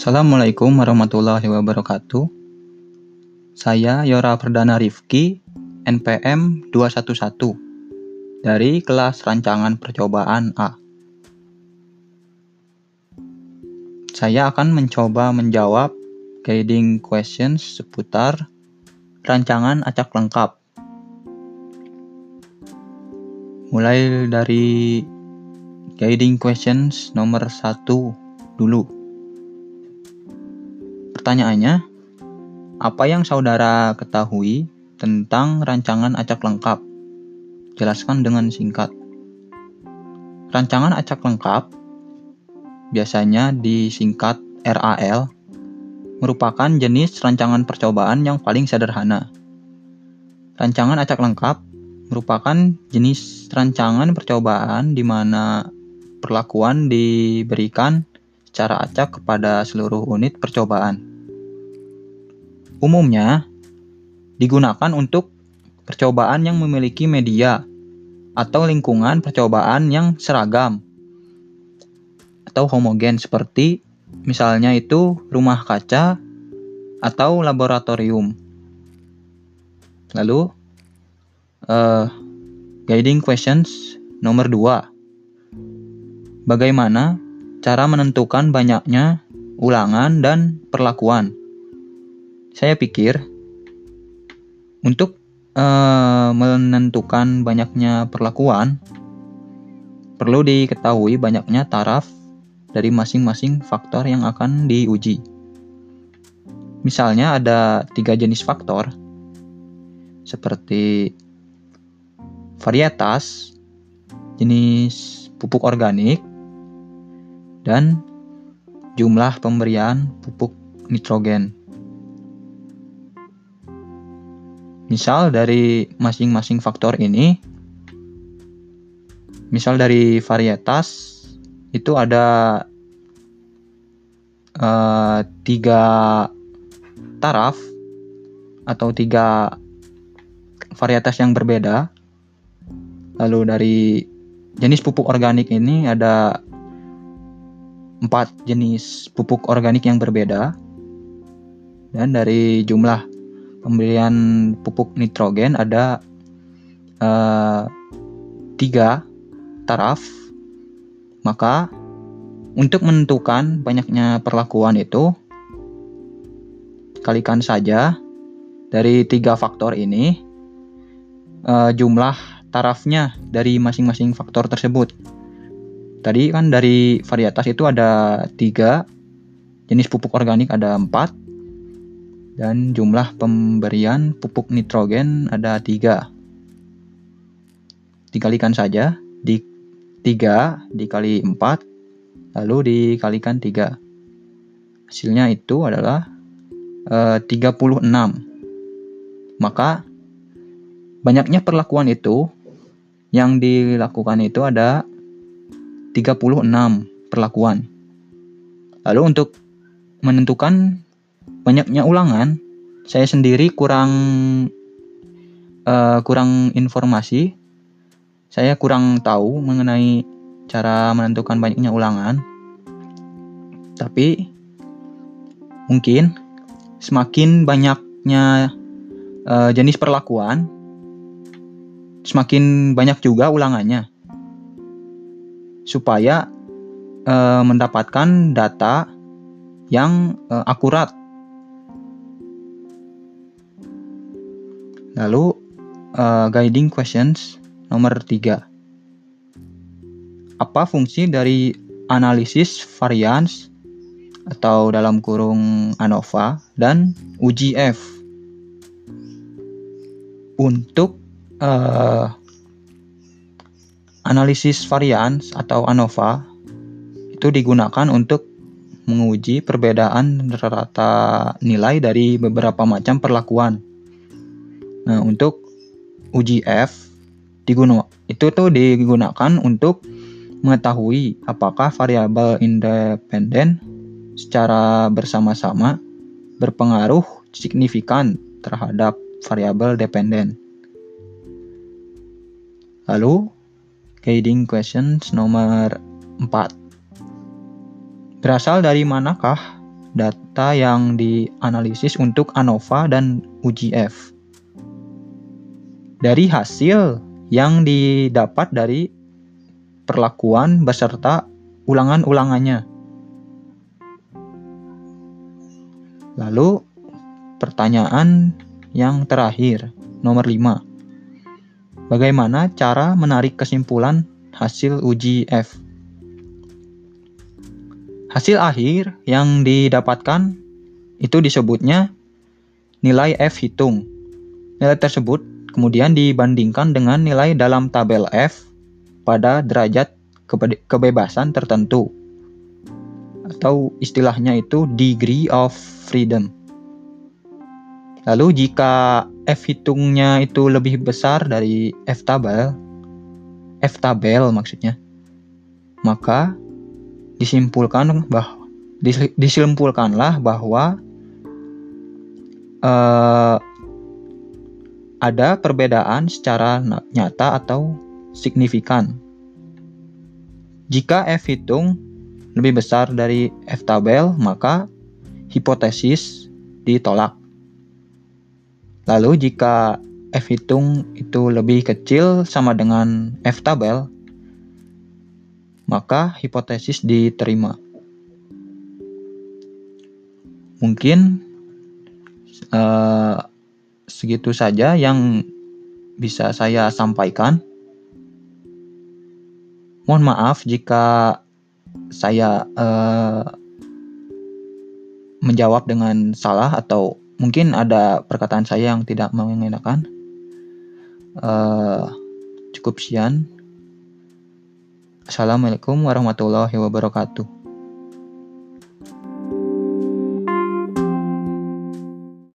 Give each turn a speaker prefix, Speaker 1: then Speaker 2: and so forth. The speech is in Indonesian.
Speaker 1: Assalamualaikum warahmatullahi wabarakatuh. Saya Yora Perdana Rifki, NPM 211 dari kelas rancangan percobaan A. Saya akan mencoba menjawab guiding questions seputar rancangan acak lengkap. Mulai dari guiding questions nomor satu dulu. Pertanyaannya, apa yang saudara ketahui tentang rancangan acak lengkap? Jelaskan dengan singkat. Rancangan acak lengkap biasanya disingkat RAL merupakan jenis rancangan percobaan yang paling sederhana. Rancangan acak lengkap merupakan jenis rancangan percobaan di mana perlakuan diberikan secara acak kepada seluruh unit percobaan umumnya digunakan untuk percobaan yang memiliki media atau lingkungan percobaan yang seragam atau homogen seperti misalnya itu rumah kaca atau laboratorium. Lalu uh, guiding questions nomor 2. Bagaimana cara menentukan banyaknya ulangan dan perlakuan? Saya pikir untuk uh, menentukan banyaknya perlakuan perlu diketahui banyaknya taraf dari masing-masing faktor yang akan diuji. Misalnya ada tiga jenis faktor seperti varietas, jenis pupuk organik, dan jumlah pemberian pupuk nitrogen. Misal dari masing-masing faktor ini, misal dari varietas itu ada uh, tiga taraf atau tiga varietas yang berbeda. Lalu dari jenis pupuk organik ini ada empat jenis pupuk organik yang berbeda. Dan dari jumlah pemberian pupuk nitrogen ada uh, tiga taraf maka untuk menentukan banyaknya perlakuan itu kalikan saja dari tiga faktor ini uh, jumlah tarafnya dari masing-masing faktor tersebut. Tadi kan dari varietas itu ada tiga, jenis pupuk organik ada empat, dan jumlah pemberian pupuk nitrogen ada tiga. Dikalikan saja, di tiga dikali empat, lalu dikalikan tiga. Hasilnya itu adalah e, eh, 36. Maka banyaknya perlakuan itu yang dilakukan itu ada 36 perlakuan. Lalu untuk menentukan banyaknya ulangan. Saya sendiri kurang uh, kurang informasi. Saya kurang tahu mengenai cara menentukan banyaknya ulangan. Tapi mungkin semakin banyaknya uh, jenis perlakuan semakin banyak juga ulangannya. Supaya uh, mendapatkan data yang uh, akurat Lalu uh, guiding questions nomor 3. Apa fungsi dari analisis varians atau dalam kurung ANOVA dan UGF? Untuk uh, analisis varians atau ANOVA itu digunakan untuk menguji perbedaan rata nilai dari beberapa macam perlakuan Nah, untuk uji F digunakan itu tuh digunakan untuk mengetahui apakah variabel independen secara bersama-sama berpengaruh signifikan terhadap variabel dependen. Lalu, guiding questions nomor 4. Berasal dari manakah data yang dianalisis untuk ANOVA dan UGF. Dari hasil yang didapat dari perlakuan beserta ulangan-ulangannya. Lalu pertanyaan yang terakhir, nomor 5. Bagaimana cara menarik kesimpulan hasil uji F? Hasil akhir yang didapatkan itu disebutnya nilai F hitung. Nilai tersebut kemudian dibandingkan dengan nilai dalam tabel F pada derajat kebe kebebasan tertentu atau istilahnya itu degree of freedom. Lalu jika F hitungnya itu lebih besar dari F tabel, F tabel maksudnya, maka disimpulkan bahwa disimpulkanlah bahwa uh, ada perbedaan secara nyata atau signifikan. Jika F hitung lebih besar dari F tabel, maka hipotesis ditolak. Lalu jika F hitung itu lebih kecil sama dengan F tabel, maka hipotesis diterima. Mungkin uh, segitu saja yang bisa saya sampaikan. Mohon maaf jika saya uh, menjawab dengan salah atau mungkin ada perkataan saya yang tidak mengenakan. Uh, cukup sekian. Assalamualaikum warahmatullahi wabarakatuh.